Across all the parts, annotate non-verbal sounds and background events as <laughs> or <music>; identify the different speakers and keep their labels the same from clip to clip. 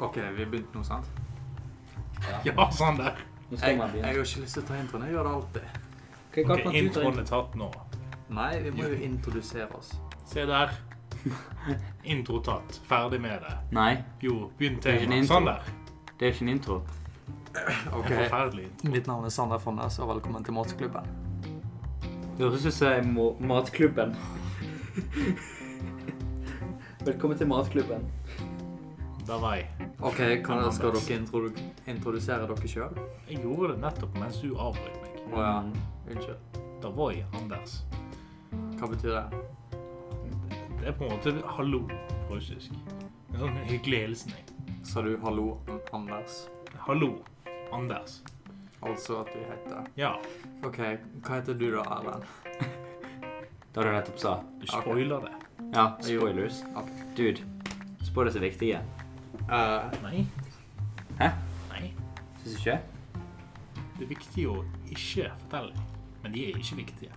Speaker 1: OK, vi begynte nå, sant?
Speaker 2: Ja, sånn der.
Speaker 3: Nå skal
Speaker 1: Jeg,
Speaker 3: man
Speaker 1: jeg
Speaker 3: begynne.
Speaker 1: har ikke lyst til å ta introen. Jeg gjør det alltid.
Speaker 3: Okay,
Speaker 2: Ok, introen er tatt nå.
Speaker 1: Nei, vi må jo introdusere oss.
Speaker 2: Se der. Intro tatt. Ferdig med det.
Speaker 3: Nei,
Speaker 2: Jo, begynn
Speaker 3: Det er ikke en
Speaker 2: tema.
Speaker 3: intro.
Speaker 2: Sånn der.
Speaker 3: det er ikke en intro.
Speaker 1: OK.
Speaker 2: En forferdelig intro.
Speaker 1: Mitt navn er Sander Fonnes, og velkommen til Matklubben.
Speaker 3: Det høres ut som jeg må Matklubben. <laughs> Velkommen til Matklubben.
Speaker 2: Da var jeg.
Speaker 1: OK, kan, skal dere introdu introdusere dere sjøl?
Speaker 2: Jeg gjorde det nettopp mens du avbrøt meg.
Speaker 1: Å ja. Unnskyld.
Speaker 2: Da var jeg Anders.
Speaker 1: Hva betyr det?
Speaker 2: Det er på en måte hallo på russisk. En sånn hyggelig hilsen. jeg.
Speaker 1: Sa du hallo, Anders?
Speaker 2: Hallo, Anders.
Speaker 1: Altså at du heter
Speaker 2: Ja,
Speaker 1: OK, hva heter du da, Erlend?
Speaker 3: Det har du nettopp sa.
Speaker 2: du spoiler det.
Speaker 3: Ja, spoilers.
Speaker 1: Okay.
Speaker 3: Dude, spoilers er viktige.
Speaker 1: Eh,
Speaker 2: Nei.
Speaker 3: Hæ?
Speaker 2: Nei.
Speaker 3: Syns du ikke?
Speaker 2: Det er viktig å ikke fortelle. Men de er ikke viktige.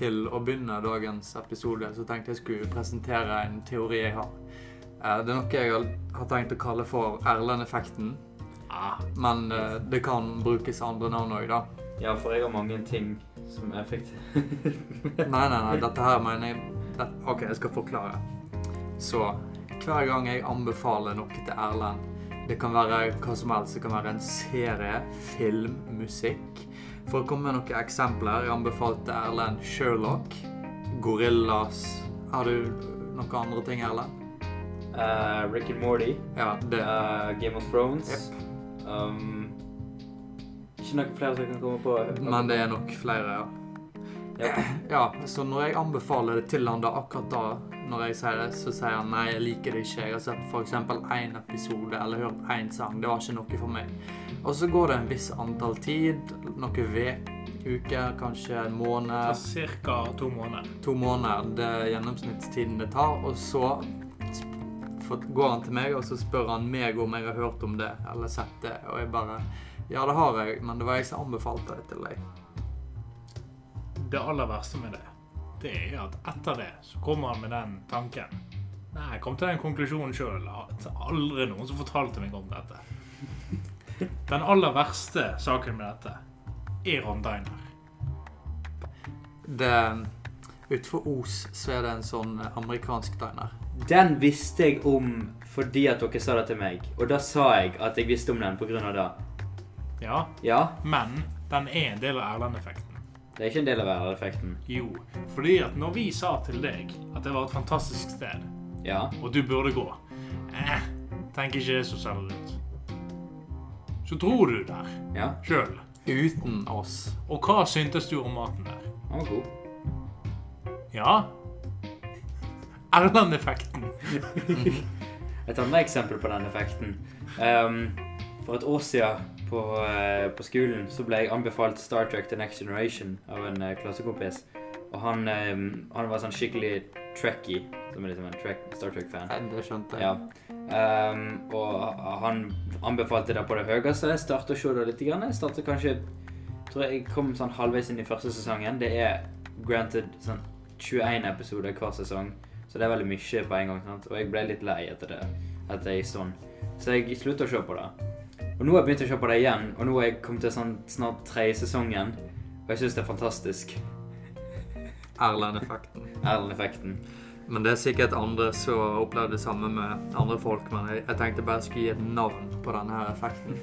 Speaker 1: til å begynne dagens episode så tenkte jeg skulle presentere en teori jeg har. Eh, det er noe jeg har- har tenkt å kalle for Erlend-effekten.
Speaker 2: Ah,
Speaker 1: Men eh, det kan brukes andre navn òg, da.
Speaker 3: Ja, for jeg har mange ting som er effektive.
Speaker 1: Nei, nei, nei, dette her mener jeg det, OK, jeg skal forklare. Så hver gang jeg anbefaler noe til Erlend Det kan være hva som helst. Det kan være en serie, film, musikk. For å komme med noen eksempler. Jeg anbefalte Erlend Sherlock, Gorillas Har du noen andre ting, Erlend?
Speaker 3: Uh, Rick and Morty,
Speaker 1: Ja, det
Speaker 3: eh, Game of Thrones um, Ikke noen flere som jeg kan komme på.
Speaker 1: Men det er nok flere, ja.
Speaker 3: Ja.
Speaker 1: Ja, så når jeg anbefaler det til han da, akkurat da, når jeg sier det, så sier han nei, jeg liker det ikke. Jeg har sett eksempel én episode eller hørt én sang. Det var ikke noe for meg. Og så går det en viss antall tid, noen uker, kanskje en måned,
Speaker 2: ca. to måneder.
Speaker 1: to måneder. Det er gjennomsnittstiden det tar. Og så går han til meg, og så spør han meg om jeg har hørt om det eller sett det. Og jeg bare Ja, det har jeg, men det var jeg som anbefalte det til deg.
Speaker 2: Det aller verste med det, det er at etter det så kommer han med den tanken. Nei, jeg kom til den konklusjonen sjøl. Det aldri noen som fortalte meg om dette. Den aller verste saken med dette er Ron Diner.
Speaker 1: Det Utenfor Os så er det en sånn amerikansk diner.
Speaker 3: Den visste jeg om fordi at dere sa det til meg. Og da sa jeg at jeg visste om den av det.
Speaker 2: Ja,
Speaker 3: Ja,
Speaker 2: men den er en del av Erlend-effekten.
Speaker 3: Det er ikke en del av væreffekten.
Speaker 2: Jo, fordi at når vi sa til deg at det var et fantastisk sted,
Speaker 3: Ja.
Speaker 2: og du burde gå eh, Tenker ikke det så særlig ut. Så dro du der
Speaker 3: Ja,
Speaker 2: sjøl.
Speaker 1: Uten oss.
Speaker 2: Og hva syntes du om maten der?
Speaker 3: den var god.
Speaker 2: Ja. Erland-effekten.
Speaker 3: Et annet eksempel på den effekten. Um, for et år siden på, eh, på skolen så ble jeg anbefalt Star Trek The Next Generation av en eh, klassekompis. Og han, ehm, han var sånn skikkelig trekkie, som er liksom en track, Star Trek-fan.
Speaker 1: Nei, Det skjønte jeg.
Speaker 3: Ja. Um, og han anbefalte det på det høyeste. Jeg startet å se det litt. Grann. Jeg startet kanskje tror jeg kom sånn halvveis inn i første sesongen. Det er granted sånn 21 episoder hver sesong, så det er veldig mye på en gang. sant? Og jeg ble litt lei etter det. Etter en stund. Så jeg sluttet å se på det. Og nå har jeg begynt å på det igjen, og nå er jeg kommet til sånn snart tredje sesongen. Og jeg syns det er fantastisk.
Speaker 1: Erlend-effekten.
Speaker 3: Erlend-effekten.
Speaker 1: Men det er sikkert andre som har opplevd det samme med andre folk. Men jeg, jeg tenkte bare jeg skulle gi et navn på denne her effekten.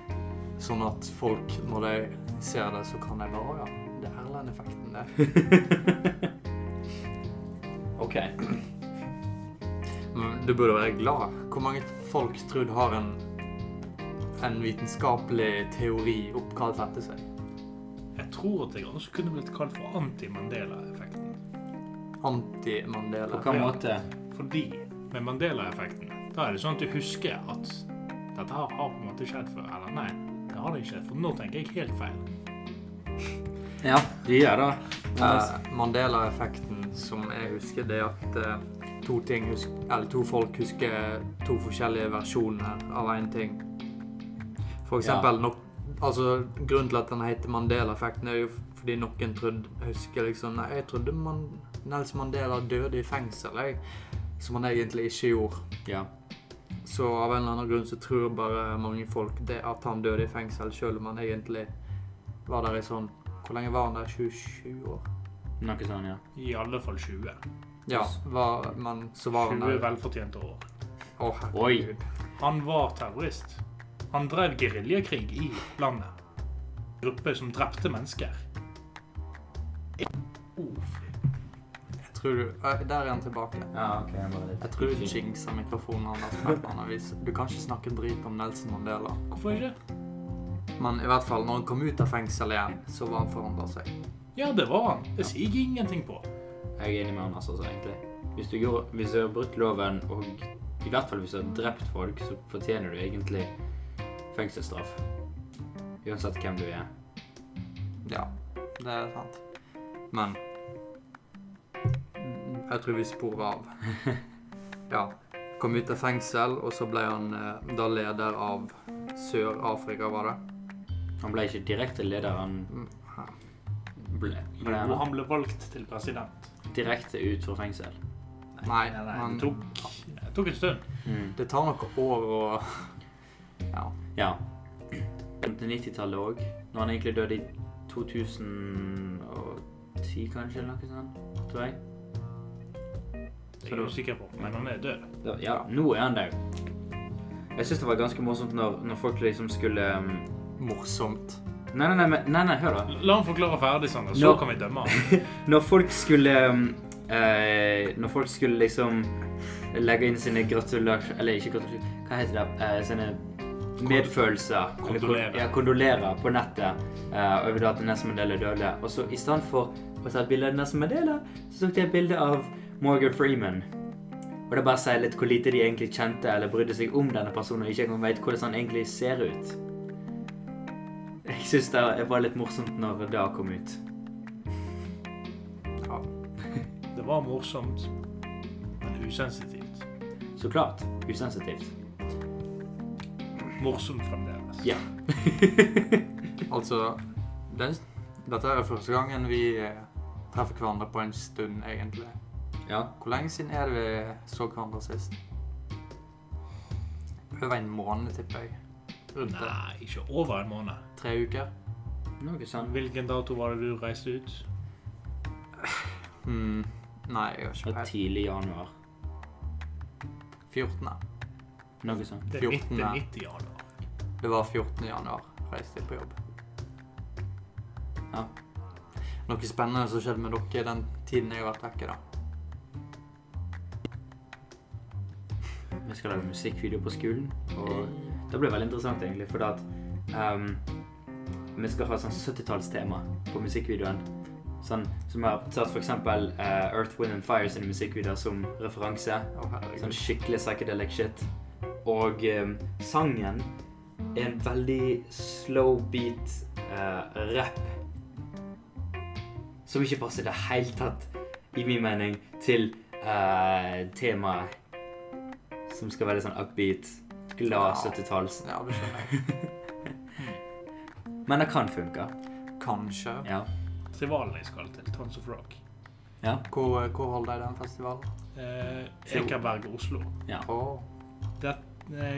Speaker 1: <laughs> Sånn at folk, når de ser det, så kan de bare Å ja, det er Erlend-effekten, det. <laughs>
Speaker 3: OK.
Speaker 1: Men du burde være glad. Hvor mange folk tror du har en, en vitenskapelig teori oppkalt etter seg?
Speaker 2: Jeg tror at jeg også kunne blitt kalt for anti-Mandela-effekten.
Speaker 1: Anti-Mandela.
Speaker 3: På hvilken måte?
Speaker 2: Fordi med Mandela-effekten, da er det sånn at du husker at dette her har på en måte skjedd før. Eller nei, det har det ikke. For nå tenker jeg helt feil. <laughs>
Speaker 3: Ja, de gjør det.
Speaker 1: Eh, Mandela-effekten, som jeg husker, det er at eh, to, ting husker, eller to folk husker to forskjellige versjoner av én ting. For eksempel nok, altså, Grunnen til at den heter Mandela-effekten, er jo fordi noen trodde, husker liksom Nei, jeg trodde man, Nelson Mandela døde i fengsel, jeg. Som han egentlig ikke gjorde.
Speaker 3: Ja.
Speaker 1: Så av en eller annen grunn så tror bare mange folk det at han døde i fengsel, selv om han egentlig var der i sånn Hvor lenge var han der? 27 år?
Speaker 3: Noe sånn, ja.
Speaker 2: I alle fall 20.
Speaker 1: Ja, var, men så var han
Speaker 2: 20 velfortjente år.
Speaker 1: Å, herregud.
Speaker 2: Han var terrorist. Han drev geriljakrig i landet. Grupper som drepte mennesker.
Speaker 1: Jeg tror du Der er han tilbake.
Speaker 3: Ja, ok. Jeg, bare litt
Speaker 1: Jeg tror du jinxer mikrofonen hans. Du kan ikke snakke drit om Nelson Mandela.
Speaker 2: Hvorfor ikke?
Speaker 1: Men i hvert fall, når han kom ut av fengsel igjen, så var han forandra seg.
Speaker 2: Ja, det var han. Det sier jeg ingenting på.
Speaker 3: Jeg er enig med han, altså, så egentlig. Hvis du, gjør, hvis du har brutt loven, og i hvert fall hvis du har drept folk, så fortjener du egentlig fengselsstraff. Uansett hvem du er.
Speaker 1: Ja, det er sant. Men jeg tror vi sporer av. <laughs> Ja. Kom ut av fengsel, og så ble han eh, da leder av Sør-Afrika, var det?
Speaker 3: Han ble ikke direkte leder, han
Speaker 1: Mm,
Speaker 3: ble, ble han
Speaker 2: han ble valgt til president.
Speaker 3: direkte ut fra fengsel.
Speaker 1: Nei,
Speaker 2: nei,
Speaker 1: men
Speaker 2: det tok, det tok en stund.
Speaker 3: Mm.
Speaker 1: det tar noen år å Ja.
Speaker 3: Ja. Til 90-tallet òg. Når han egentlig døde i 2010, kanskje, eller noe sånt. Tror jeg.
Speaker 2: Det er jeg usikker på, men han er død.
Speaker 3: Da, ja, nå er han død. Jeg syns det var ganske morsomt når, når folk liksom skulle um...
Speaker 1: Morsomt.
Speaker 3: Nei, nei, nei, men- nei, nei, hør da.
Speaker 2: La han forklare ferdig, sånn, og så
Speaker 3: når...
Speaker 2: kan vi dømme <laughs> han.
Speaker 3: Når folk skulle um, eh, Når folk skulle liksom legge inn sine gratulasjoner Eller ikke gratulasjoner, hva heter det? Eh, sine medfølelser. Kondolerer. kon-
Speaker 2: Kondolere.
Speaker 3: Ja, kondolerer på nettet uh, over at Nelson Mandela døde. Og så i stedet for å ta et bilde av Nelson Mandela, så tok de et bilde av Morgan Freeman. Og det bare sier litt hvor lite de egentlig kjente eller brydde seg om denne personen, og ikke engang vet hvordan han egentlig ser ut. Jeg syns det var litt morsomt når det kom ut.
Speaker 1: Ja.
Speaker 2: Det var morsomt, men usensitivt.
Speaker 3: Så klart. Usensitivt.
Speaker 2: Morsomt fremdeles.
Speaker 3: Ja. <laughs>
Speaker 1: Altså det, Dette er første gangen vi eh, treffer hverandre på en stund, egentlig.
Speaker 3: Ja.
Speaker 1: Hvor lenge siden er det vi så hverandre sist? Over en måned, tipper jeg. Rundt det.
Speaker 2: Nei, ikke over en måned.
Speaker 1: Tre uker.
Speaker 3: Noe sånt.
Speaker 2: Hvilken dato var det du reiste ut? <sighs>
Speaker 1: Hmm. Nei, jeg har ikke
Speaker 3: var
Speaker 1: peiling.
Speaker 3: tidlig januar.
Speaker 1: 14.
Speaker 3: Noe sånt.
Speaker 2: Det er
Speaker 1: 14.,
Speaker 2: midt,
Speaker 1: ja.
Speaker 2: midt i januar.
Speaker 1: Det var 14. januar. Reiste jeg på jobb.
Speaker 3: Ja.
Speaker 1: Noe spennende som skjedde med dere den tiden jeg har vært vekke, da.
Speaker 3: Vi skal lage musikkvideo på skolen, og det blir veldig interessant egentlig, fordi at um, vi skal ha sånn 70-tallstema på musikkvideoen. Sånn, som har tatt for eksempel eh, Earth, Wind and Fire sine musikkvideoer som referanse.
Speaker 1: Oh.
Speaker 3: Sånn skikkelig psychedelic shit. Og eh, sangen er en veldig slow beat eh, rap. Som ikke passer i det hele tatt, i min mening, til eh, temaet. Som skal være sånn upbeat, glad
Speaker 1: Ja.
Speaker 3: 70-talls.
Speaker 1: Ja, det skjønner jeg. <laughs>
Speaker 3: Men det kan funke.
Speaker 1: Kanskje.
Speaker 3: Ja.
Speaker 2: Festivalen jeg skal til, Tons of Rock.
Speaker 3: Ja.
Speaker 1: Hvor, hvor holder de den festivalen?
Speaker 2: Eh, Ekerberg, Oslo.
Speaker 3: ja.
Speaker 1: Oh.
Speaker 2: Det, eh,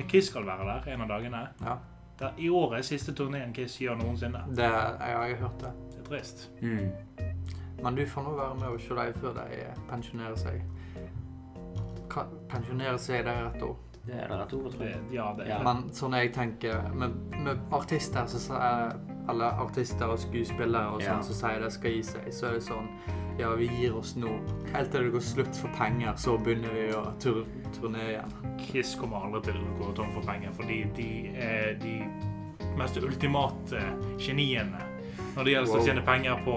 Speaker 2: Kiss skal være der en av dagene.
Speaker 1: ja.
Speaker 2: Det er I år er siste turneen Kiss gjør noensinne.
Speaker 1: Det, jeg har hørt det.
Speaker 2: Det er trist.
Speaker 3: Mm.
Speaker 1: Men du får nå være med og se dem før de pensjonerer seg. Pensjonerer Pensjonere seg, det er rett ord.
Speaker 3: Det er det rett ord, tror
Speaker 2: Det,
Speaker 3: jeg.
Speaker 2: ja, det
Speaker 3: Ja.
Speaker 1: Men sånn jeg tenker med, med artister så, så er, Eller artister og skuespillere og
Speaker 3: Ja.
Speaker 1: sånn som sier det skal gi seg, så er det sånn Ja, vi gir oss nå. Helt til det går slutt for penger, så begynner vi å tur turnere igjen.
Speaker 2: Kiss kommer aldri til å gå tom for penger, fordi de er de mest ultimate geniene når det gjelder
Speaker 1: Wow.
Speaker 2: å tjene penger på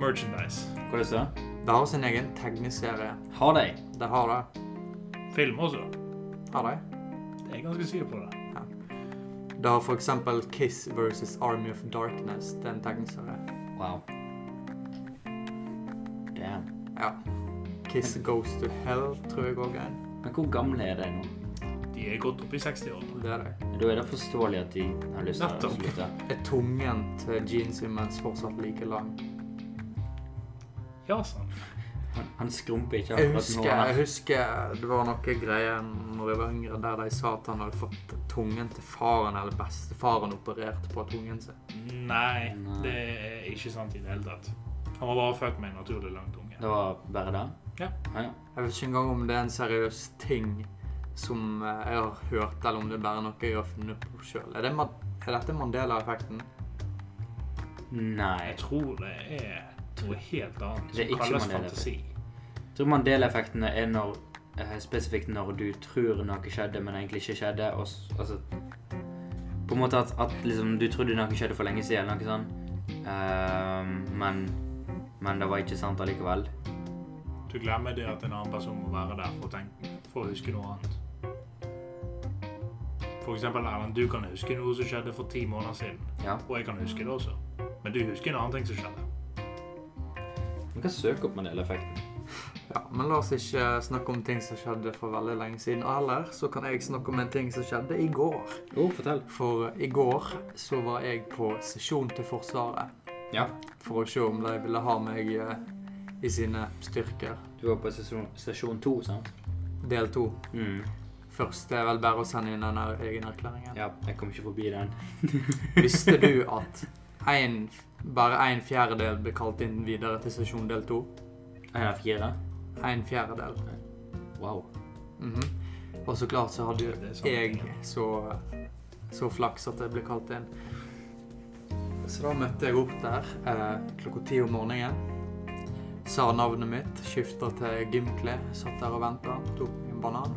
Speaker 2: merchandise.
Speaker 3: Hva er det så?
Speaker 1: Det har sin egen tegneserie.
Speaker 3: Har de?
Speaker 1: Det har det.
Speaker 2: Film også.
Speaker 1: Har de?
Speaker 2: Jeg er ganske sikker på det.
Speaker 1: Det har eksempel Kiss versus Army of Darkness. Det er en tegneserie.
Speaker 3: Wow. Damn.
Speaker 1: Ja. Kiss Goes to Hell, tror jeg òg er en.
Speaker 3: Men hvor gamle er de nå?
Speaker 2: De er godt oppe i 60-årene.
Speaker 1: Det er.
Speaker 3: Da er det forståelig at de har lyst til å slutte.
Speaker 1: Er tungen til Gene Simmons fortsatt like lang?
Speaker 2: Ja, sann.
Speaker 3: Han, han skrumper ikke
Speaker 1: Jeg husker, jeg husker det var noe greier når jeg var yngre, der de sa at han hadde fått tungen til faren eller bestefaren operert på tungen sin.
Speaker 2: Nei,
Speaker 3: Nei.
Speaker 2: det er ikke sant i det hele tatt. Han var bare født med en naturlig langt unge.
Speaker 3: Det var bare det?
Speaker 2: Ja.
Speaker 3: ja. ja.
Speaker 1: Jeg vet ikke engang om det er en seriøs ting som eh, jeg har hørt, eller om det er bare noe jeg har funnet på sjøl. Er, det er dette Mandela-effekten?
Speaker 3: Nei.
Speaker 2: Jeg tror det er noe helt annet
Speaker 3: Det er
Speaker 2: som
Speaker 3: ikke
Speaker 2: kalles fantasi.
Speaker 3: Jeg tror Mandela-effektene er når, eh, spesifikt når du tror noe skjedde, men egentlig ikke skjedde. Og, altså, på en måte at, at liksom, du trodde noe skjedde for lenge siden, noe sånt. Uh, men, men det var ikke sant allikevel.
Speaker 2: Du glemmer det at en annen person må være der for å, tenke, for å huske noe annet. For eksempel, Erlend, du kan huske noe som skjedde for ti måneder siden.
Speaker 3: Ja.
Speaker 2: Og jeg kan huske det også. Men du husker en annen ting som skjedde.
Speaker 3: Vi kan søke opp Mandela-effekten.
Speaker 1: Ja, men la oss ikke snakke om ting som skjedde for veldig lenge siden. Eller så kan jeg snakke om en ting som skjedde i går.
Speaker 3: Oh, fortell.
Speaker 1: For i går så var jeg på sesjon til Forsvaret.
Speaker 3: Ja.
Speaker 1: For å se om de ville ha meg eh, i sine styrker.
Speaker 3: Du var på sesjon, sesjon to, sant?
Speaker 1: Del to.
Speaker 3: Mm.
Speaker 1: Først er vel bare å sende inn den her egenerklæringen.
Speaker 3: Ja, jeg kom ikke forbi den. <laughs>
Speaker 1: Visste du <laughs> at en, bare en fjerdedel ble kalt inn videre til sesjon del to?
Speaker 3: En av fire?
Speaker 1: En fjerdedel.
Speaker 3: Wow.
Speaker 1: Mhm. Og så klart så hadde
Speaker 2: Det
Speaker 1: jeg så, så flaks at jeg ble kalt inn. Så da møtte jeg opp der eh, klokka ti om morgenen. Sa navnet mitt, skifta til gymklær, satt der og venta, tok en banan.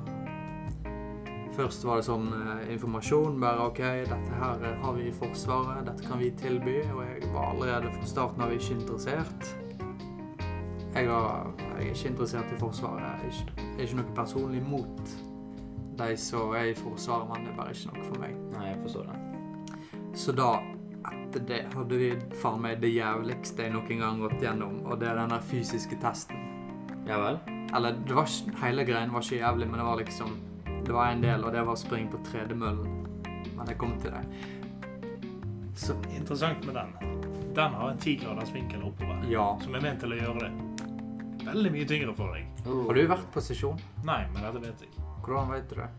Speaker 1: Først var det sånn eh, informasjon, bare OK, dette her eh, har vi i Forsvaret, dette kan vi tilby. Og jeg var allerede fra starten av ikke interessert. Jeg, har, jeg er ikke interessert i Forsvaret. Jeg er ikke, jeg ikke noe personlig mot de som er i Forsvaret, men det er bare ikke noe for meg.
Speaker 3: Nei, jeg forstår det.
Speaker 1: Så da, det, hadde vi faen meg det jævligste jeg noen gang gått gjennom, og det er den der fysiske testen.
Speaker 3: Ja vel?
Speaker 1: Eller det var ikke, hele greien var ikke jævlig, men det var liksom Det var en del, og det var å springe på tredemøllen. Men jeg kom til det. Så
Speaker 2: Interessant med den. Den har en 10 graders vinkel oppover,
Speaker 1: ja.
Speaker 2: som er ment til å gjøre det veldig mye tyngre for deg.
Speaker 3: Oh.
Speaker 1: Har du vært på sesjon?
Speaker 2: Nei, men dette vet jeg.
Speaker 1: Hvordan vet du det?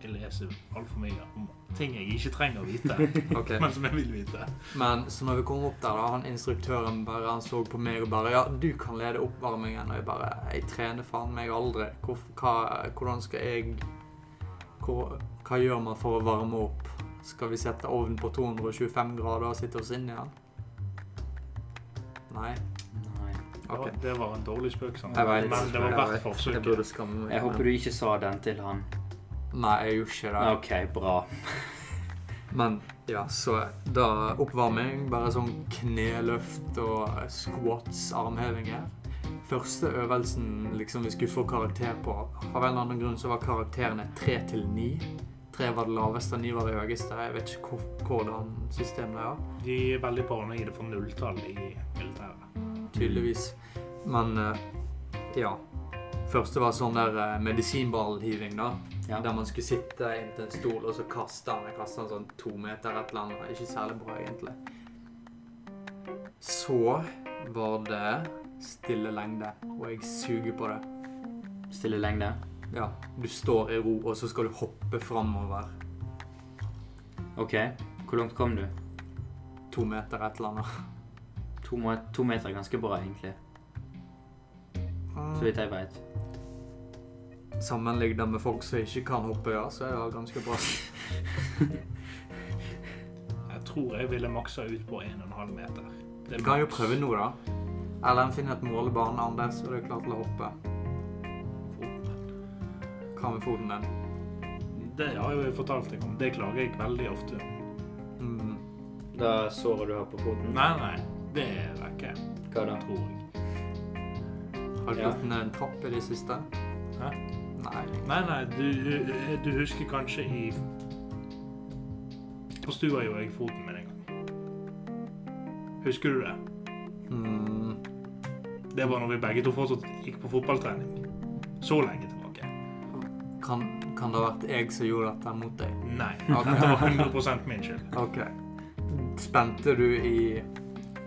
Speaker 2: Jeg leser altfor mye om ting jeg ikke trenger å vite, <laughs>
Speaker 1: okay.
Speaker 2: men som jeg vil vite.
Speaker 1: Men så når vi kom opp der, da, han instruktøren bare, han så på meg og bare Ja, du kan lede oppvarmingen. Og jeg bare Jeg trener faen meg aldri. Hvor, hva, hvordan skal jeg hvor, Hva gjør man for å varme opp? Skal vi sette ovnen på 225 grader og sitte oss inn i den? Nei.
Speaker 3: Nei.
Speaker 2: Det var- Det var en dårlig spøk,
Speaker 1: sånn.
Speaker 2: Men det var verdt.
Speaker 1: Jeg
Speaker 2: forsøket.
Speaker 3: Jeg håper du ikke sa den til han.
Speaker 1: Nei, jeg gjorde ikke det.
Speaker 3: OK, bra. <laughs>
Speaker 1: Men ja, så da oppvarming, bare sånn kneløft og squats, armhevinger. Første øvelsen liksom vi skulle få karakter på, av en eller annen grunn så var karakterene tre til ni. Tre var det laveste, ni var det høyeste. Jeg vet ikke hvordan systemet er,
Speaker 2: De er veldig barne i det for nulltall i militæret.
Speaker 1: tydeligvis. Men eh, ja. Første var sånn der eh, medisinballhiving, da.
Speaker 3: Ja.
Speaker 1: Der man skulle sitte inntil en stol og så kaste den. Jeg kastet den sånn to meter et eller annet. Ikke særlig bra, egentlig. Så var det stille lengde, og jeg suger på det.
Speaker 3: Stille lengde.
Speaker 1: Ja, du står i ro, og så skal du hoppe framover
Speaker 3: OK. Hvor langt kom du?
Speaker 1: to meter et eller annet.
Speaker 3: To, to meter er ganske bra, egentlig. Så vidt jeg veit.
Speaker 1: Sammenlignet med folk som ikke kan hoppe, ja, så er det ganske bra. <laughs>
Speaker 2: Jeg tror jeg ville maksa ut på 1,5 meter. Det er
Speaker 1: Du kan jo prøve nå, da. Eller en finner et målebane, Anders, og du er klar til å hoppe. Hva med foten din?
Speaker 2: Det har jeg jo fortalt deg om. Det klager jeg veldig ofte.
Speaker 1: Mm.
Speaker 3: Da såret du har på foten?
Speaker 2: Nei, nei. Det er vekke,
Speaker 3: Hva da?
Speaker 2: tror jeg.
Speaker 1: Har du
Speaker 3: Ja.
Speaker 1: gått ned en trapp i det siste?
Speaker 2: Hæ?
Speaker 1: Nei.
Speaker 2: Nei, nei, du, du husker kanskje i På stua gjorde jeg foten min en gang. Husker du det?
Speaker 1: Mm.
Speaker 2: Det var når vi begge to fortsatt gikk på fotballtrening. Så lenge tilbake.
Speaker 1: Kan, kan det ha vært jeg som gjorde dette mot deg?
Speaker 2: Nei.
Speaker 1: Okay.
Speaker 2: Det var 100 min skyld.
Speaker 1: Ok. Spente du i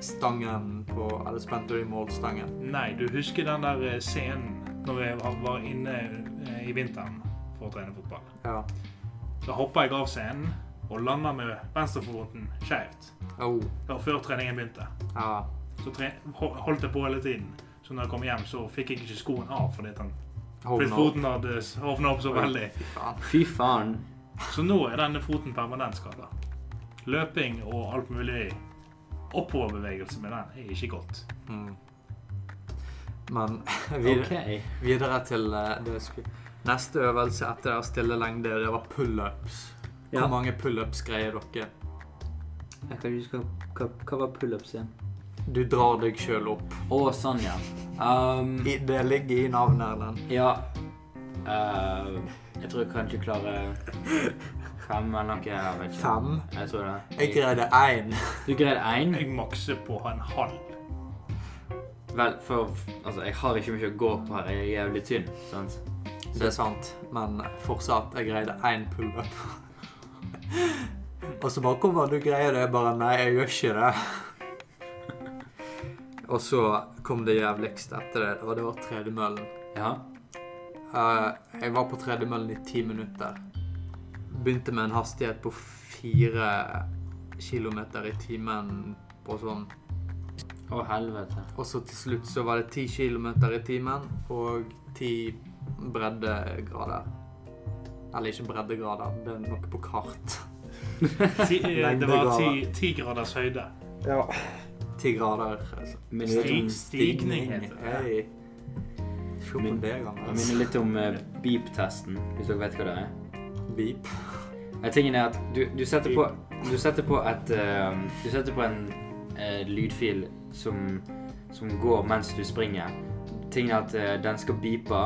Speaker 1: stangen på Eller spente du i målstangen?
Speaker 2: Nei, du husker den der eh, scenen når vi var- inne eh, i vinteren for å trene fotball.
Speaker 1: Ja.
Speaker 2: Da hoppa jeg av scenen og landa med venstrefoten skjevt.
Speaker 1: Oh.
Speaker 2: Det var før treningen begynte.
Speaker 1: Ja.
Speaker 2: Så tre holdt jeg på hele tiden. Så når jeg kom hjem, så fikk jeg ikke skoen av fordi den, fordi foten hadde hovna opp så veldig.
Speaker 1: Fy faen.
Speaker 3: Fy faen.
Speaker 2: Så nå er denne foten permanent skada. Løping og alt mulig oppoverbevegelse med den er ikke godt.
Speaker 1: Mm. Men <laughs> videre,
Speaker 3: okay.
Speaker 1: videre til eh, det skulle Neste øvelse etter å stille lengde, det var pullups.
Speaker 3: Ja.
Speaker 1: Hvor mange pullups greier dere?
Speaker 3: Jeg kan ikke huske hva, hva var pullups igjen?
Speaker 1: Du drar deg sjøl opp.
Speaker 3: Å, sånn, ja. Um,
Speaker 1: I, det ligger i navnet, Erlend.
Speaker 3: ja. Uh, jeg tror jeg kanskje klarer fem eller noe. Jeg vet ikke.
Speaker 1: Fem?
Speaker 3: Jeg tror det.
Speaker 1: Jeg greide én.
Speaker 3: Du greide én?
Speaker 2: Jeg makser på en halv.
Speaker 3: Vel, for altså, jeg har ikke mye å gå på her. Jeg er jævlig tynn. sant?
Speaker 1: Det er sant, men fortsatt, jeg greide én pullup. Og så bare kommer du greier det, jeg bare nei, jeg gjør ikke det. Og så kom det jævligste etter det, og det var tredemøllen.
Speaker 3: Ja.
Speaker 1: Uh, jeg var på tredemøllen i ti minutter. Begynte med en hastighet på fire kilometer i timen på sånn
Speaker 3: Å, helvete.
Speaker 1: Og så til slutt så var det ti kilometer i timen og ti breddegrader. Eller ikke breddegrader, det er noe på kart. <laughs>
Speaker 2: Ti, eh, det var ti, ti graders høyde.
Speaker 1: Ja. Ti grader. Altså.
Speaker 2: Stig- stigning heter det.
Speaker 1: Hei.
Speaker 3: Min-
Speaker 1: det,
Speaker 3: minner litt om uh, beep-testen, hvis dere vet hva det er.
Speaker 1: Beep.
Speaker 3: Ja, Tingen er at du, du setter på Du setter på et uh, Du setter på en eh, lydfil som, som går mens du springer. Ting er at eh, den skal beepe,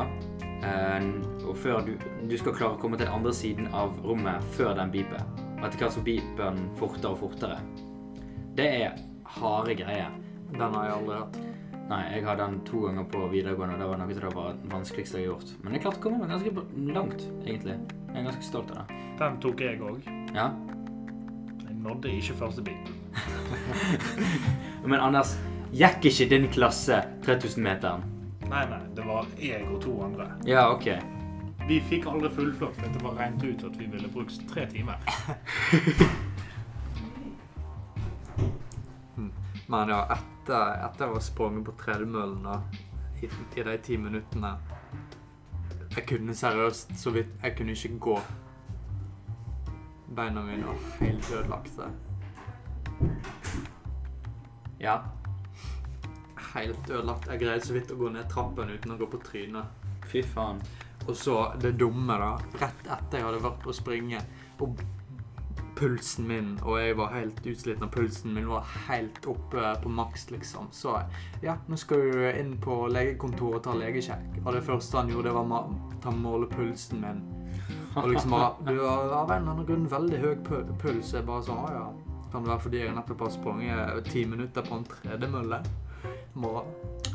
Speaker 3: eh, og før du Du skal klare å komme til den andre siden av rommet før den beeper. Etter hvert så beeper den fortere og fortere. Det er harde greier.
Speaker 1: Den har jeg aldri hatt.
Speaker 3: Nei, jeg hadde den to ganger på videregående, og det var noe av var det vanskeligste jeg har gjort. Men jeg klarte å komme meg ganske langt, egentlig. Jeg er ganske stolt av det.
Speaker 2: Den tok jeg òg.
Speaker 3: Ja.
Speaker 2: Jeg nådde ikke første bit. <laughs>
Speaker 3: Men Anders, gikk ikke din klasse 3000-meteren?
Speaker 2: Nei, nei, det var jeg og to andre.
Speaker 3: Ja, OK.
Speaker 2: Vi fikk aldri fullført, for det var regnet ut at vi ville brukt tre timer. <laughs>
Speaker 1: Men ja, etter, etter å ha sprunget på tredemøllen i, i de ti minuttene Jeg kunne seriøst så vidt Jeg kunne ikke gå. Beina mine var helt ødelagte.
Speaker 3: Ja.
Speaker 1: Helt ødelagt. Jeg greide så vidt å gå ned trappen uten å gå på trynet.
Speaker 3: Fy faen.
Speaker 1: Og så det dumme, da. Rett etter jeg hadde vært på å springe, og pulsen min Og jeg var helt utsliten, og pulsen min var helt oppe på maks, liksom. Så ja, nå skal du inn på legekontoret og ta legesjekk. Og det første han gjorde, var å ta måle pulsen min. Og liksom <laughs> bare Du har av en eller annen grunn veldig høy puls. Jeg bare sånn Å ja. Kan det være fordi jeg nettopp har sprunget ti minutter på en tredemølle? Bare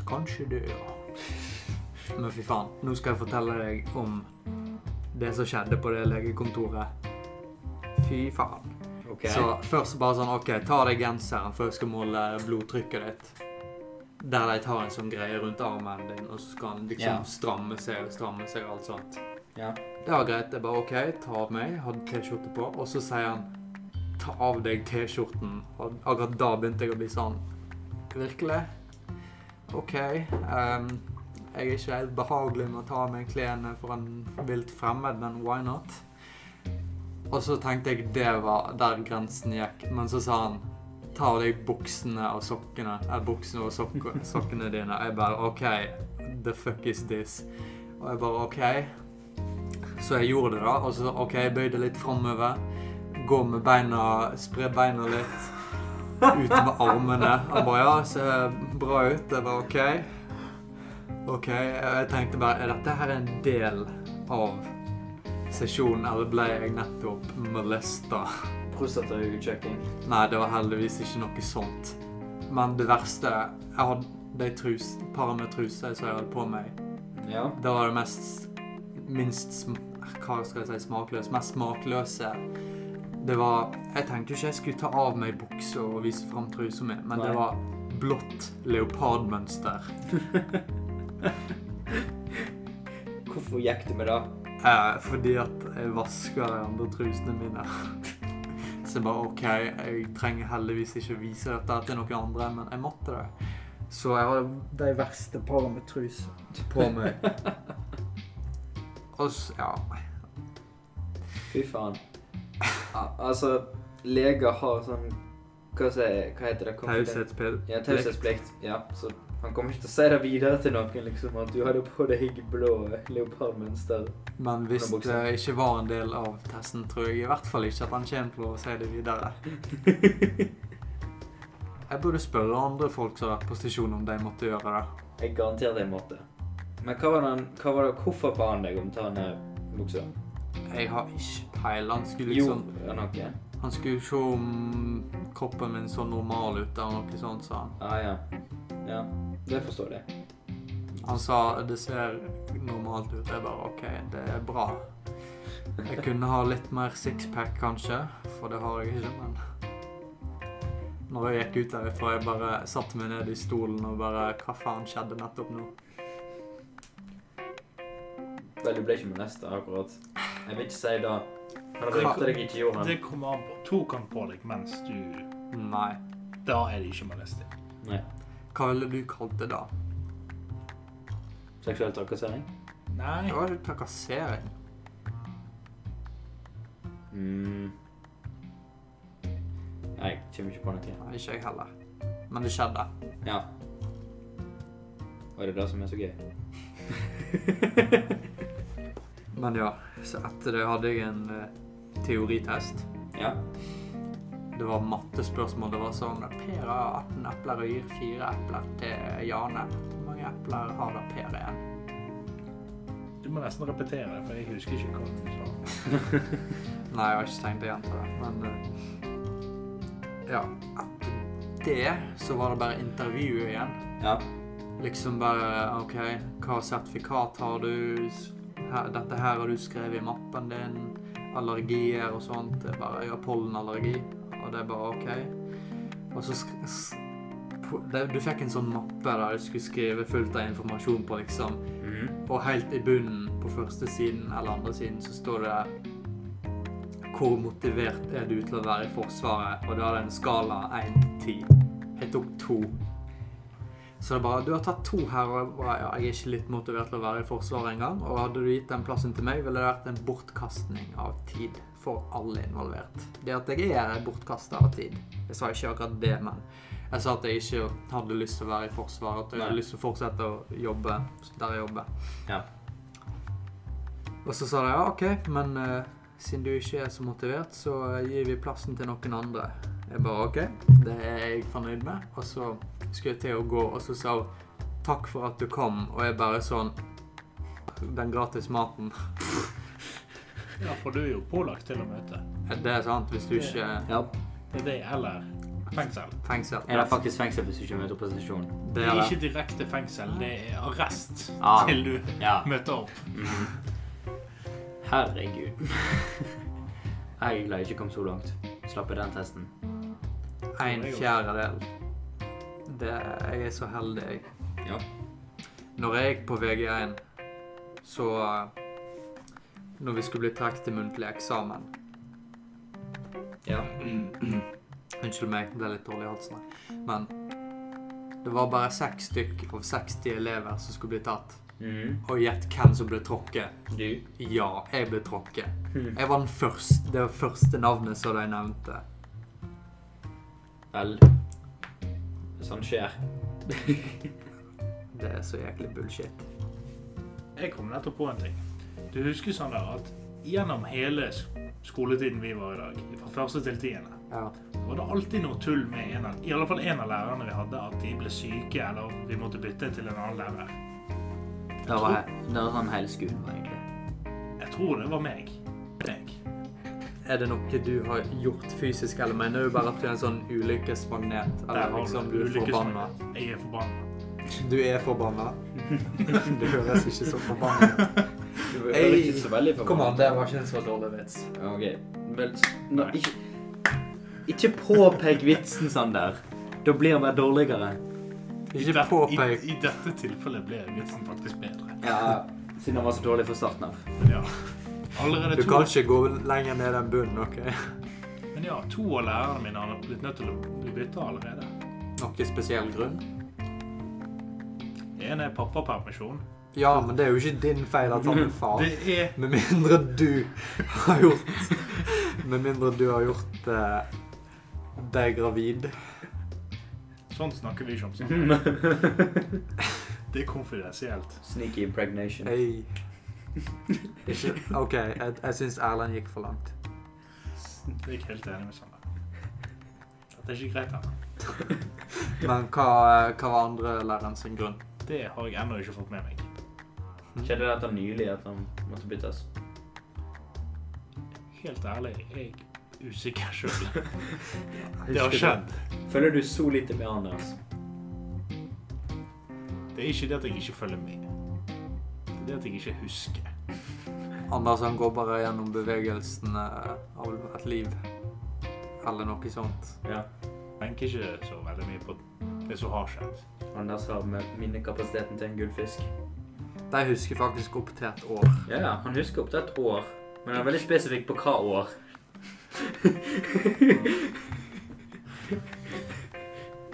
Speaker 1: Kanskje du ja. Men fy faen, nå skal jeg fortelle deg om det som skjedde på det legekontoret. Fy faen.
Speaker 3: Okay.
Speaker 1: Så først bare sånn OK, ta av deg genseren før jeg skal måle blodtrykket ditt. Der de tar en sånn greie rundt armen din, og så skal han liksom
Speaker 3: yeah.
Speaker 1: stramme seg og stramme seg og alt sånt.
Speaker 3: Yeah.
Speaker 1: Det var greit. Jeg bare OK, ta av meg. Hadde T-skjorte på. Og så sier han ta av deg T-skjorten. Og akkurat da begynte jeg å bli sånn Virkelig? OK. Um, jeg er ikke helt behagelig med å ta av meg klærne for en vilt fremmed, men why not? Og så tenkte jeg det var der grensen gikk. Men så sa han ta av deg buksene og sokkene. Eh, buksene og sok <laughs> sokkene dine. Jeg bare OK, the fuck is this? Og jeg bare OK. Så jeg gjorde det, da. Og så OK, jeg bøyde litt framover. Gå med beina Spre beina litt. Ut med armene. Han bare Ja, ser bra ut. Jeg var OK. OK. Jeg tenkte bare Er dette her en del av sesjonen, eller ble jeg nettopp molesta?
Speaker 3: Prostatautsjekking.
Speaker 1: Nei, det var heldigvis ikke noe sånt. Men det verste Jeg hadde de trus, paret med truser som jeg hadde på meg.
Speaker 3: Ja.
Speaker 1: Det var det mest minst Hva skal jeg si smakløse? Mest smakløse. Det var Jeg tenkte jo ikke jeg skulle ta av meg buksa og vise fram trusa mi, men
Speaker 3: Nei.
Speaker 1: det var blått leopardmønster. <laughs>
Speaker 3: Hvorfor gikk du med det?
Speaker 1: Eh, fordi at jeg vasker de andre trusene mine. <laughs> Så jeg bare OK, jeg trenger heldigvis ikke vise dette til noen andre, men jeg måtte det. Så jeg har de verste parene med trus på meg. <laughs> Og så, ja
Speaker 3: Fy faen. Al altså, leger har sånn Hva, sier, hva heter det?
Speaker 1: Taushetsplikt.
Speaker 3: Ja, taushetsplikt. Ja, så han kommer ikke til å si det videre til noen, liksom, at du hadde på deg blå leopardmønster.
Speaker 1: Men hvis det ikke var en del av testen, tror jeg i hvert fall ikke at han kommer til å si det videre. <laughs> Jeg burde spørre andre folk som har vært på stasjon om de måtte gjøre det.
Speaker 3: Jeg garanterer de måte. Men hva var, den, hva var det, hvorfor ba han deg om å ta ned buksa?
Speaker 1: Jeg har ikke peil. Han skulle liksom
Speaker 3: Jo, noe.
Speaker 1: Han skulle se om kroppen min så normal ut eller noe sånt, sa han.
Speaker 3: Ah, ja. ja. Det forstår jeg.
Speaker 1: Han sa det ser normalt ut. Jeg bare OK, det er bra. Jeg kunne ha litt mer sixpack kanskje, for det har jeg ikke, men Når jeg gikk ut derifra, jeg bare satte meg ned i stolen og bare Hva faen skjedde nettopp nå?
Speaker 3: Vel, du ble ikke med neste, akkurat. Jeg vil ikke si det.
Speaker 1: Hva-
Speaker 3: ryktet deg ikke gjorde
Speaker 2: Det kommer an på. Tok han på deg mens du
Speaker 1: Nei.
Speaker 2: Da er det ikke molesting.
Speaker 3: Nei.
Speaker 1: Hva ville du kalt det da?
Speaker 3: Seksuell trakassering?
Speaker 2: Nei.
Speaker 1: Det var ikke trakassering.
Speaker 3: Mm. Nei, jeg kommer ikke på noe.
Speaker 1: Nei, ikke jeg heller. Men det skjedde.
Speaker 3: Ja. Og er det det som er så gøy? <laughs>
Speaker 1: Men ja, så etter det hadde jeg en eh, teoritest.
Speaker 3: Ja.
Speaker 1: Det var mattespørsmål. Det var sånn Per har 18 epler og gir 4 epler til Jane. Hvor mange epler har da Per igjen?
Speaker 2: Du må nesten repetere det, for jeg husker ikke hva du sa. <laughs>
Speaker 1: Nei, jeg har ikke tenkt å gjenta det, men eh, Ja. Etter det så var det bare intervjuet igjen.
Speaker 3: Ja.
Speaker 1: Liksom bare OK, hva sertifikat har du? Her, dette her har du skrevet i mappen din. Allergier og sånt. Det er bare, jeg har pollenallergi, og det er bare OK. Og så Du fikk en sånn mappe der du skulle skrive fullt av informasjon på, liksom.
Speaker 3: Mm.
Speaker 1: Og helt i bunnen på første siden eller andre siden så står det hvor motivert er du til å være i Forsvaret? Og da er det en skala 1 til 10. Jeg tok to. Så det er bare Du har tatt to her, og jeg er ikke litt motivert til å være i Forsvaret engang. Og hadde du gitt den plassen til meg, ville det vært en bortkastning av tid for alle involvert. Det at jeg er bortkasta av tid. Jeg sa ikke akkurat det, men jeg sa at jeg ikke hadde lyst til å være i Forsvaret. At jeg hadde lyst til å fortsette å jobbe der jeg jobber.
Speaker 3: Ja.
Speaker 1: Og så sa de ja, OK, men uh, siden du ikke er så motivert, så gir vi plassen til noen andre. Jeg bare OK, det er jeg fornøyd med. Og så skulle jeg til å gå, og så sa hun takk for at du kom, og jeg bare sånn Den gratis maten.
Speaker 2: Ja, for du er jo pålagt til å møte.
Speaker 1: Det er sant, hvis du ikke
Speaker 3: ja.
Speaker 2: Det er det, eller fengsel.
Speaker 1: Fengsel.
Speaker 3: Er det faktisk fengsel hvis du ikke møter på stasjonen?
Speaker 1: Det
Speaker 2: Det
Speaker 1: er
Speaker 2: ikke direkte fengsel, det er arrest
Speaker 3: Ah.
Speaker 2: til du
Speaker 3: Ja.
Speaker 2: møter opp.
Speaker 3: Mhm. Herregud. <laughs> Jeg er glad jeg ikke kom så langt. Slapp den testen.
Speaker 1: En fjerdedel. Det, jeg er så heldig, jeg.
Speaker 3: Ja.
Speaker 1: Når jeg gikk på VG1, så Når vi skulle bli trukket til muntlig eksamen
Speaker 3: Ja. <clears throat>
Speaker 1: Unnskyld meg, det er litt dårlig i halsen. Men det var bare seks stykk av 60 elever som skulle bli tatt.
Speaker 3: Mm.
Speaker 1: Og gjett hvem som ble tråkket.
Speaker 3: Du?
Speaker 1: Ja, jeg ble tråkket.
Speaker 3: Mm.
Speaker 1: Jeg var den første. Det var første navnet som de nevnte.
Speaker 3: Vel Sånn skjer.
Speaker 1: Det er så jæklig bullshit.
Speaker 2: Jeg kom nettopp på en ting. Du husker sånn der at gjennom hele skoletiden vi var i dag, fra første til tiende,
Speaker 1: Ja.
Speaker 2: var det alltid noe tull med en av, i alle fall en av lærerne vi hadde, at de ble syke, eller vi måtte bytte til en annen lærer.
Speaker 3: Det var, det var sånn hele skolen egentlig.
Speaker 2: Jeg tror det var meg. Meg.
Speaker 1: Er det noe du har gjort fysisk, eller mener du bare at du er en sånn ulykkesmagnet? Eller liksom
Speaker 2: du
Speaker 1: du er forbanna?
Speaker 2: Jeg er forbanna.
Speaker 1: Du er forbanna? <laughs> Det høres ikke så forbanna ut. Hey, Kom an, det var ikke en så dårlig vits.
Speaker 3: Ok, vel, s- nå, ikke, ikke påpek vitsen sånn der. Da blir han dårligere.
Speaker 2: I,
Speaker 1: Ikke
Speaker 2: det-
Speaker 1: påpek.
Speaker 2: i, I dette tilfellet ble vitsen faktisk bedre.
Speaker 3: Ja, siden han var så dårlig fra starten av.
Speaker 2: Men ja. Allerede
Speaker 1: Du
Speaker 2: to,
Speaker 1: kan ikke gå lenger ned den bunnen, OK?
Speaker 2: men ja, to av lærerne mine har blitt nødt til å bli bytta allerede.
Speaker 1: Noen spesiell grunn?
Speaker 2: En er pappapermisjon.
Speaker 1: Ja, men det er jo ikke din feil at han er <laughs> far.
Speaker 2: Det er
Speaker 1: Med mindre du har gjort Med mindre du har gjort eh, deg gravid.
Speaker 2: Sånn snakker vi ikke om sånn. <laughs> Det er konfidensielt.
Speaker 3: Sneaky impregnation.
Speaker 1: Hei. Ikke OK, jeg, jeg syns Erlend gikk for langt.
Speaker 2: Jeg er ikke helt enig med Sander. Det er ikke greit ennå. <laughs>
Speaker 1: Men hva, hva var andre læreren sin grunn?
Speaker 2: Det har jeg ennå ikke fått med meg.
Speaker 3: Skjedde dette nylig at han måtte byttes?
Speaker 2: Helt ærlig, jeg er usikker sjøl. <laughs> Det har skjedd.
Speaker 3: Følger du så lite med Anders?
Speaker 2: Det er ikke det at jeg ikke følger med. Det at jeg ikke husker.
Speaker 1: Anders han går bare gjennom bevegelsene av et liv. Eller noe sånt.
Speaker 3: Ja.
Speaker 2: Tenker ikke så veldig mye på det som har skjedd.
Speaker 3: Anders har med minnekapasiteten til en gullfisk.
Speaker 1: De husker faktisk opp til et år.
Speaker 3: Ja, ja, han husker opp til et år. Men han er veldig spesifikk på hva år.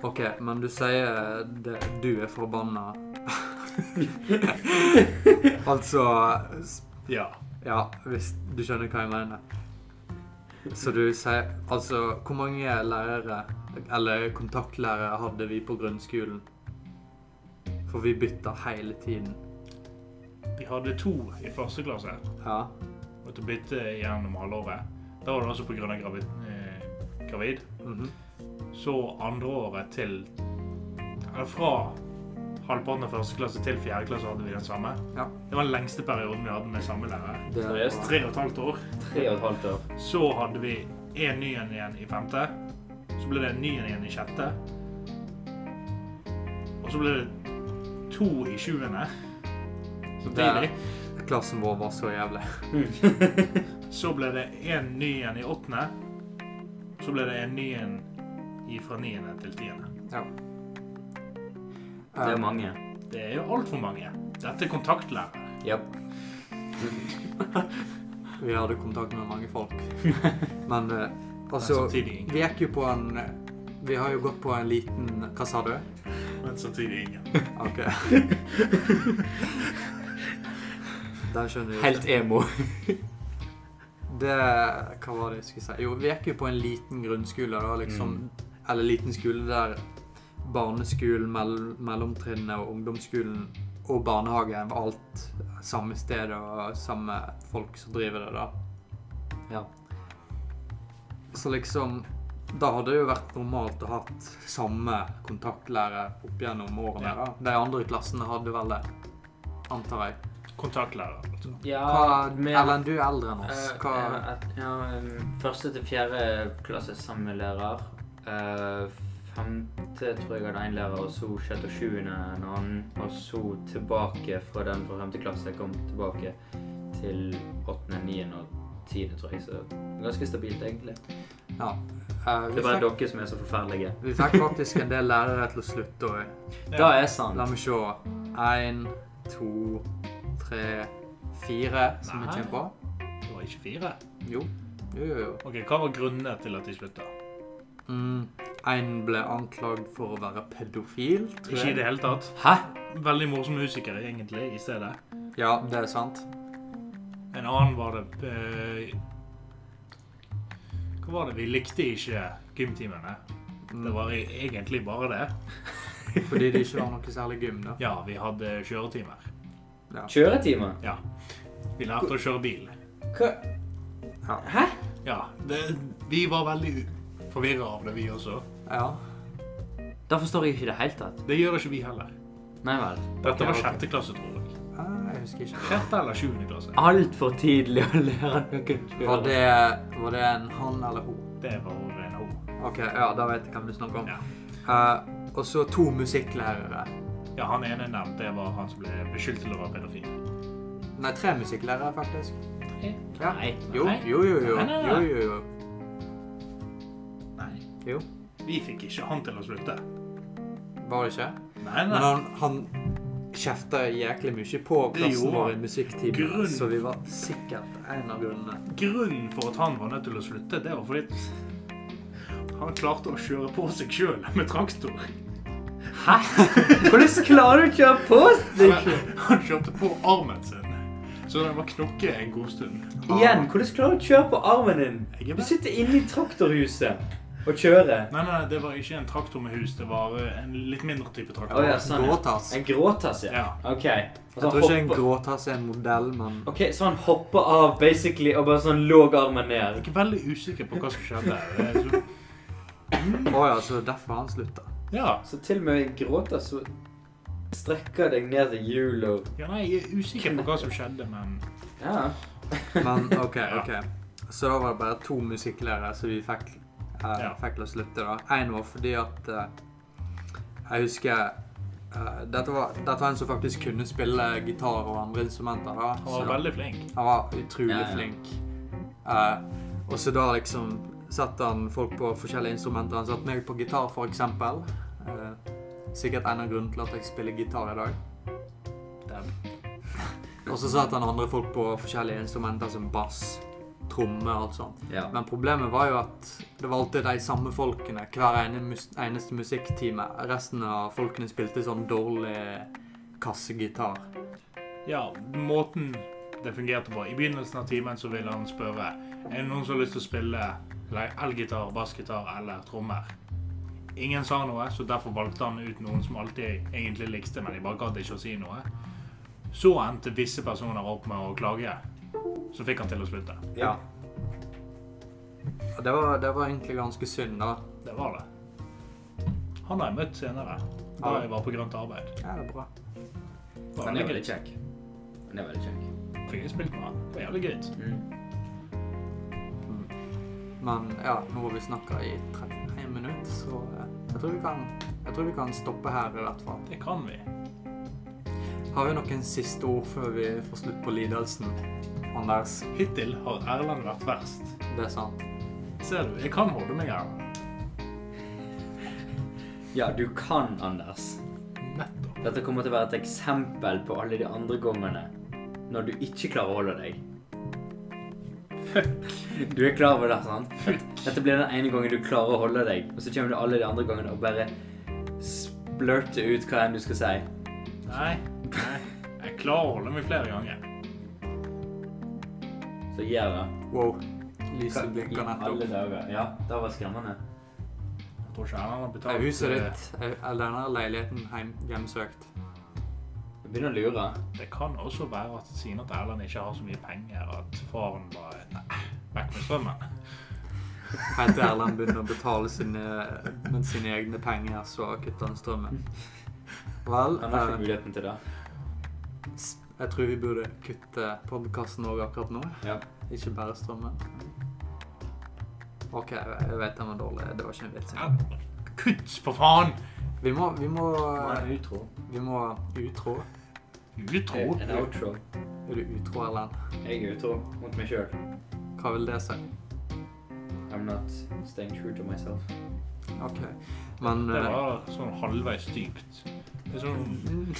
Speaker 1: OK, men du sier det, du er forbanna. <laughs> altså
Speaker 2: Ja.
Speaker 1: Ja, hvis du skjønner hva jeg mener. Så du sier Altså, hvor mange lærere, eller kontaktlærere, hadde vi på grunnskolen? For vi bytta hele tiden.
Speaker 2: Vi hadde to i første klasse.
Speaker 1: Ja.
Speaker 2: Måtte bytte gjennom halvåret. Da var det også pga. Gravid, eh, gravid.
Speaker 1: mhm.
Speaker 2: Så andre året til Eller fra halvparten av første klasse til fjerde klasse hadde vi den samme.
Speaker 1: Ja.
Speaker 2: Det var den lengste perioden vi hadde med samme lærer.
Speaker 1: Det
Speaker 3: Seriøst?
Speaker 1: var-
Speaker 2: Tre og et halvt år.
Speaker 3: Tre og et halvt år.
Speaker 2: Så hadde vi en ny en igjen i femte. Så ble det en ny en igjen i sjette. Og så ble det to i sjuende. Samtidig.
Speaker 1: Klassen vår var så jævlig. <laughs>
Speaker 2: Så ble det en ny en i åttende. Så ble det en ny en i fra niende til tiende.
Speaker 1: Ja.
Speaker 3: Det er mange.
Speaker 2: Det er jo altfor mange. Dette er kontaktlærer.
Speaker 3: Yep. <laughs>
Speaker 1: vi hadde kontakt med mange folk. <laughs> Men eh, altså
Speaker 2: samtidig ingen.
Speaker 1: Vi gikk jo på en Vi har jo gått på en liten Hva sa du?
Speaker 2: Men samtidig ingen. <laughs>
Speaker 1: OK. Den skjønner du.
Speaker 3: Helt emo.
Speaker 1: Det Hva var det jeg skulle si? Jo, vi gikk jo på en liten grunnskole, da, liksom. Eller liten skole der barneskolen, mell mellomtrinnet og ungdomsskolen og barnehagen var alt samme sted og samme folk som driver det, da.
Speaker 3: Ja.
Speaker 1: Så liksom Da hadde det jo vært normalt å hatt samme kontaktlærer opp gjennom årene.
Speaker 2: Ja.
Speaker 1: da. De andre klassene hadde vel det, antar jeg.
Speaker 2: Kontaktlærer. Altså.
Speaker 3: Ja,
Speaker 1: Erlend, du er eldre enn oss.
Speaker 3: Eh,
Speaker 1: Hva,
Speaker 3: eh, ja, um, første til fjerde klasse samme lærer. Eh, femte tror jeg hadde én lærer, og så sjette og sjuende en annen. Og så tilbake fra den fra femte klasse. Jeg Kom tilbake til åttende, niende og tiende, tror jeg. Så ganske stabilt, egentlig.
Speaker 1: ja. Uh,
Speaker 3: Det er bare
Speaker 1: fikk,
Speaker 3: dere som er så forferdelige.
Speaker 1: vi fikk faktisk en del lærere til å slutte. Og,
Speaker 3: Det er sant.
Speaker 1: la meg se. Én, to, tre, fire som vi kommer på.
Speaker 2: Det var ikke fire.
Speaker 1: Jo. Jo, jo, jo.
Speaker 2: Ok, Hva var grunnene til at de slutta?
Speaker 1: Mm. En ble anklagd for å være pedofil, tror
Speaker 2: Ikke i det hele tatt.
Speaker 3: Hæ?
Speaker 2: Veldig morsom musiker, egentlig, i stedet.
Speaker 1: Ja, det er sant.
Speaker 2: En annen var det eh, Hva var det? Vi likte ikke gymtimene.
Speaker 1: Mm.
Speaker 2: Det var e- egentlig bare det. <laughs>
Speaker 1: Fordi det ikke var noe særlig gym, da.
Speaker 2: Ja, vi hadde kjøretimer.
Speaker 1: Ja.
Speaker 3: Kjøretimer?
Speaker 2: Ja. Vi lærte å kjøre bil.
Speaker 3: Hva? Hæ?
Speaker 2: Ja, det, vi var veldig forvirra av det, vi også.
Speaker 1: ja.
Speaker 3: Da forstår jeg ikke i det hele tatt.
Speaker 2: Det gjør ikke vi heller.
Speaker 3: Nei vel.
Speaker 2: Dette var sjette klasse, tror jeg.
Speaker 1: Ah, jeg husker ikke.
Speaker 2: Sjette eller sjuende klasse.
Speaker 3: Altfor tidlig å lære noen
Speaker 1: Var det, var det en han eller hun?
Speaker 2: Det var en ho.
Speaker 1: Ok, ja, da vet jeg hvem du snakker om.
Speaker 2: Ja.
Speaker 1: Uh, og så to musikklærere.
Speaker 2: Ja, han ene nevnt, det var han som ble beskyldt til å være pedofil.
Speaker 1: Nei, tre musikklærere, faktisk. Ja.
Speaker 3: Nei.
Speaker 1: Jo, jo, jo. jo. Jo, jo, jo. Jo.
Speaker 2: Vi fikk ikke han til å slutte.
Speaker 1: Var det ikke?
Speaker 2: Nei,
Speaker 1: Men
Speaker 2: nei.
Speaker 1: han, han kjefta jæklig mye på
Speaker 2: plassen
Speaker 1: vår i musikktimen,
Speaker 2: Grunn.
Speaker 1: så vi var sikkert en av grunnene.
Speaker 2: Grunnen for at han var nødt til å slutte, det var fordi han klarte å kjøre på seg sjøl med traktor.
Speaker 3: Hæ? Hvordan klarer du å kjøre på deg?
Speaker 2: sjøl? han kjørte på armen sin, så den var knokket en god stund.
Speaker 3: Igjen, hvordan klarer du å kjøre på armen din? Du sitter inne i traktorhuset og kjøre?
Speaker 2: Nei, nei, det var ikke en traktor med hus. Det var eh, en litt mindre type traktor.
Speaker 3: Oh, ja, sånn. ja.
Speaker 1: Gråtass.
Speaker 3: En gråtass, ja.
Speaker 2: Ja.
Speaker 3: OK.
Speaker 1: Jeg tror ikke en gråtass er en modell, men
Speaker 3: Ok, Så han hopper av basically og bare sånn låg armen ned?
Speaker 2: Jeg er ikke veldig usikker på hva som skjedde. <laughs> Å så-
Speaker 1: oh, ja, så derfor han slutta.
Speaker 2: Ja.
Speaker 3: Så til og med i gråta så strekker deg ned til hjul og
Speaker 2: ja, nei, jeg er usikker på hva som skjedde, men
Speaker 3: Ja.
Speaker 1: Men OK, <laughs> OK. Så da var det bare to musikklærere som vi fikk, eh,
Speaker 2: Ja.
Speaker 1: fikk til å slutte. da. Én var fordi at eh, Jeg husker eh, dette, var, dette var en som faktisk kunne spille gitar og andre instrumenter. da.
Speaker 2: han var
Speaker 1: Så-
Speaker 2: veldig flink.
Speaker 1: Han var utrolig
Speaker 3: Ja, ja.
Speaker 1: flink. Eh, og så da liksom satte han folk på forskjellige instrumenter. Han satte meg på gitar, for eksempel. Eh, sikkert en av grunnene til at jeg spiller gitar i dag. <laughs> Og så satte han andre folk på forskjellige instrumenter som bass, tromme og alt sånt.
Speaker 3: ja.
Speaker 1: Men problemet var jo at det var alltid de samme folkene hver ene mus eneste musikktime. Resten av folkene spilte sånn dårlig kassegitar.
Speaker 2: Ja, måten det fungerte på. I begynnelsen av timen så ville han spørre er det noen som har lyst til å spille elgitar, bassgitar eller trommer. Ingen sa noe, så derfor valgte han ut noen som alltid egentlig likte, men de bare gadd ikke å si noe. Så endte visse personer opp med å klage. Så fikk han til å slutte.
Speaker 1: Ja. Det var, det var egentlig ganske synd, da.
Speaker 2: Det var det. Han har jeg møtt senere, da
Speaker 1: Ja.
Speaker 2: jeg var på grønt arbeid.
Speaker 1: Ja, det er bra.
Speaker 2: Det var
Speaker 3: Han er
Speaker 2: veldig
Speaker 3: veldig
Speaker 2: gøy.
Speaker 3: kjekk. Han er veldig kjekk.
Speaker 2: Fikk jeg spilt med han. Det var jævlig gøy.
Speaker 3: Mm.
Speaker 1: Men ja, nå har vi snakka i 31 minutter, så eh, jeg tror, vi kan, jeg tror vi kan stoppe her i hvert fall.
Speaker 2: Det kan vi.
Speaker 1: Har vi noen siste ord før vi får slutt på lidelsen? Anders,
Speaker 2: Hittil har Erland vært verst.
Speaker 1: det er sant.
Speaker 2: Ser du, jeg kan holde meg her.
Speaker 3: Ja, du kan, Anders.
Speaker 2: Nettopp.
Speaker 3: Dette kommer til å være et eksempel på alle de andre gangene når du ikke klarer å holde deg.
Speaker 2: Fuck.
Speaker 3: Du er klar over det, sant?
Speaker 2: Fuck.
Speaker 3: Dette blir den ene gangen du klarer å holde deg, og så kommer du alle de andre gangene og bare splurter ut hva enn du skal si.
Speaker 2: Nei, nei. Jeg klarer å holde meg flere ganger.
Speaker 3: Så gjør det.
Speaker 1: Wow. Lyset blinker
Speaker 3: alle
Speaker 1: nettopp.
Speaker 3: dager. Ja, det var skremmende.
Speaker 2: Jeg tror ikke Erland har
Speaker 1: Er
Speaker 2: betalt
Speaker 1: huset
Speaker 2: eh,
Speaker 1: ditt, er er denne leiligheten heim, hjemsøkt?
Speaker 3: Jeg begynner å lure.
Speaker 2: Det kan også være at siden at Erlend ikke har så mye penger, at faren bare Nei, vekk med strømmen.
Speaker 1: Helt til Erlend begynner å betale sine, med sine egne penger, så kutter han strømmen. <laughs> Vel,
Speaker 3: Han har ikke
Speaker 1: eh,
Speaker 3: muligheten til det.
Speaker 1: s- jeg tror vi burde kutte podkasten òg akkurat nå.
Speaker 3: Ja.
Speaker 1: Ikke bare strømmen. OK, jeg vet den var dårlig. Det var ikke en vits.
Speaker 2: Ja, Kutt, for faen!
Speaker 1: Vi må Vi må,
Speaker 3: er utro.
Speaker 1: vi må utro.
Speaker 2: Utro.
Speaker 3: En outro.
Speaker 1: Er du utro, Erlend?
Speaker 3: Jeg er utro mot meg sjøl.
Speaker 1: Hva vil det si?
Speaker 3: I'm not staying true to myself.
Speaker 1: OK. Men
Speaker 2: Det
Speaker 1: eh,
Speaker 2: var sånn halvveis dypt. Det er sånn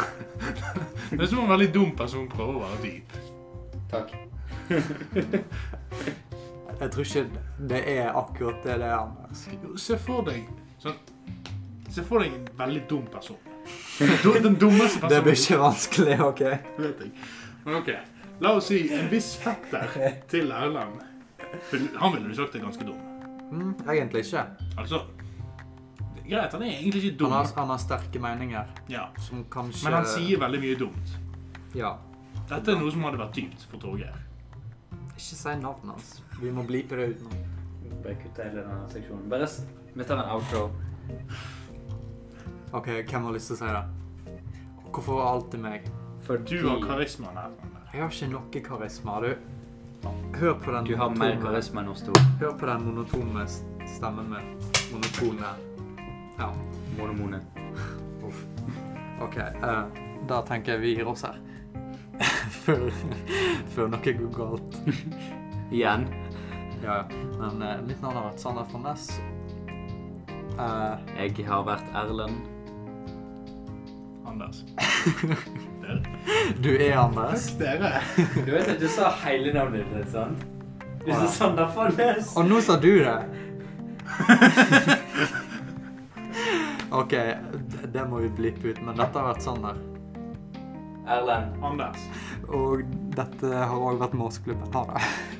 Speaker 2: <laughs> Det er som en veldig dum person prøver å være dyp.
Speaker 3: Takk. <laughs>
Speaker 1: jeg tror ikke det er akkurat det det er, Anders.
Speaker 2: Se for deg sånn Se for deg en veldig dum person. Den dummeste <laughs> personen
Speaker 1: Det blir ikke vanskelig, OK?
Speaker 2: vet jeg. Men ok, la oss si en viss fetter til Erland. Han ville du sagt er ganske dum.
Speaker 1: Mm, egentlig ikke.
Speaker 2: Altså, greit, han er egentlig ikke dum.
Speaker 1: Han har, han har sterke meninger
Speaker 2: Ja,
Speaker 1: som kanskje
Speaker 2: men han sier veldig mye dumt.
Speaker 1: Ja.
Speaker 2: Dette er noe som hadde vært dypt for Torgeir.
Speaker 1: Ikke si navnet hans. Vi må blipe det ut nå.
Speaker 3: Bare kutte hele denne seksjonen. Bare s- Vi tar en outro.
Speaker 1: OK, hvem har lyst til å si det? Hvorfor alltid meg?
Speaker 3: Fordi
Speaker 2: Du har karismaen her.
Speaker 1: Jeg har ikke noe karisma. Du, hør på den
Speaker 3: du har mer karisma enn oss to.
Speaker 1: Hør på den monotone stemmen min. Monotone. Ja.
Speaker 3: Monomone.
Speaker 1: Uff. OK. Uh, da tenker jeg vi gir oss her. <laughs> før, før noe går galt. <laughs>
Speaker 3: Igjen.
Speaker 1: Ja, ja. Men uh, mitt navn har vært Sander fra Ness.
Speaker 3: Uh, Jeg har vært Erlend.
Speaker 2: Anders. <laughs>
Speaker 1: Du er Anders.
Speaker 2: Dere.
Speaker 3: Du vet at du sa hele navnet ditt, sant? Du sa Sander Fonnes.
Speaker 1: Og nå sa du det. OK, det må vi blippe ut, men dette har vært sånn der.
Speaker 3: Erlend.
Speaker 2: Anders.
Speaker 1: Og dette har òg vært Morseklubben. Ha det.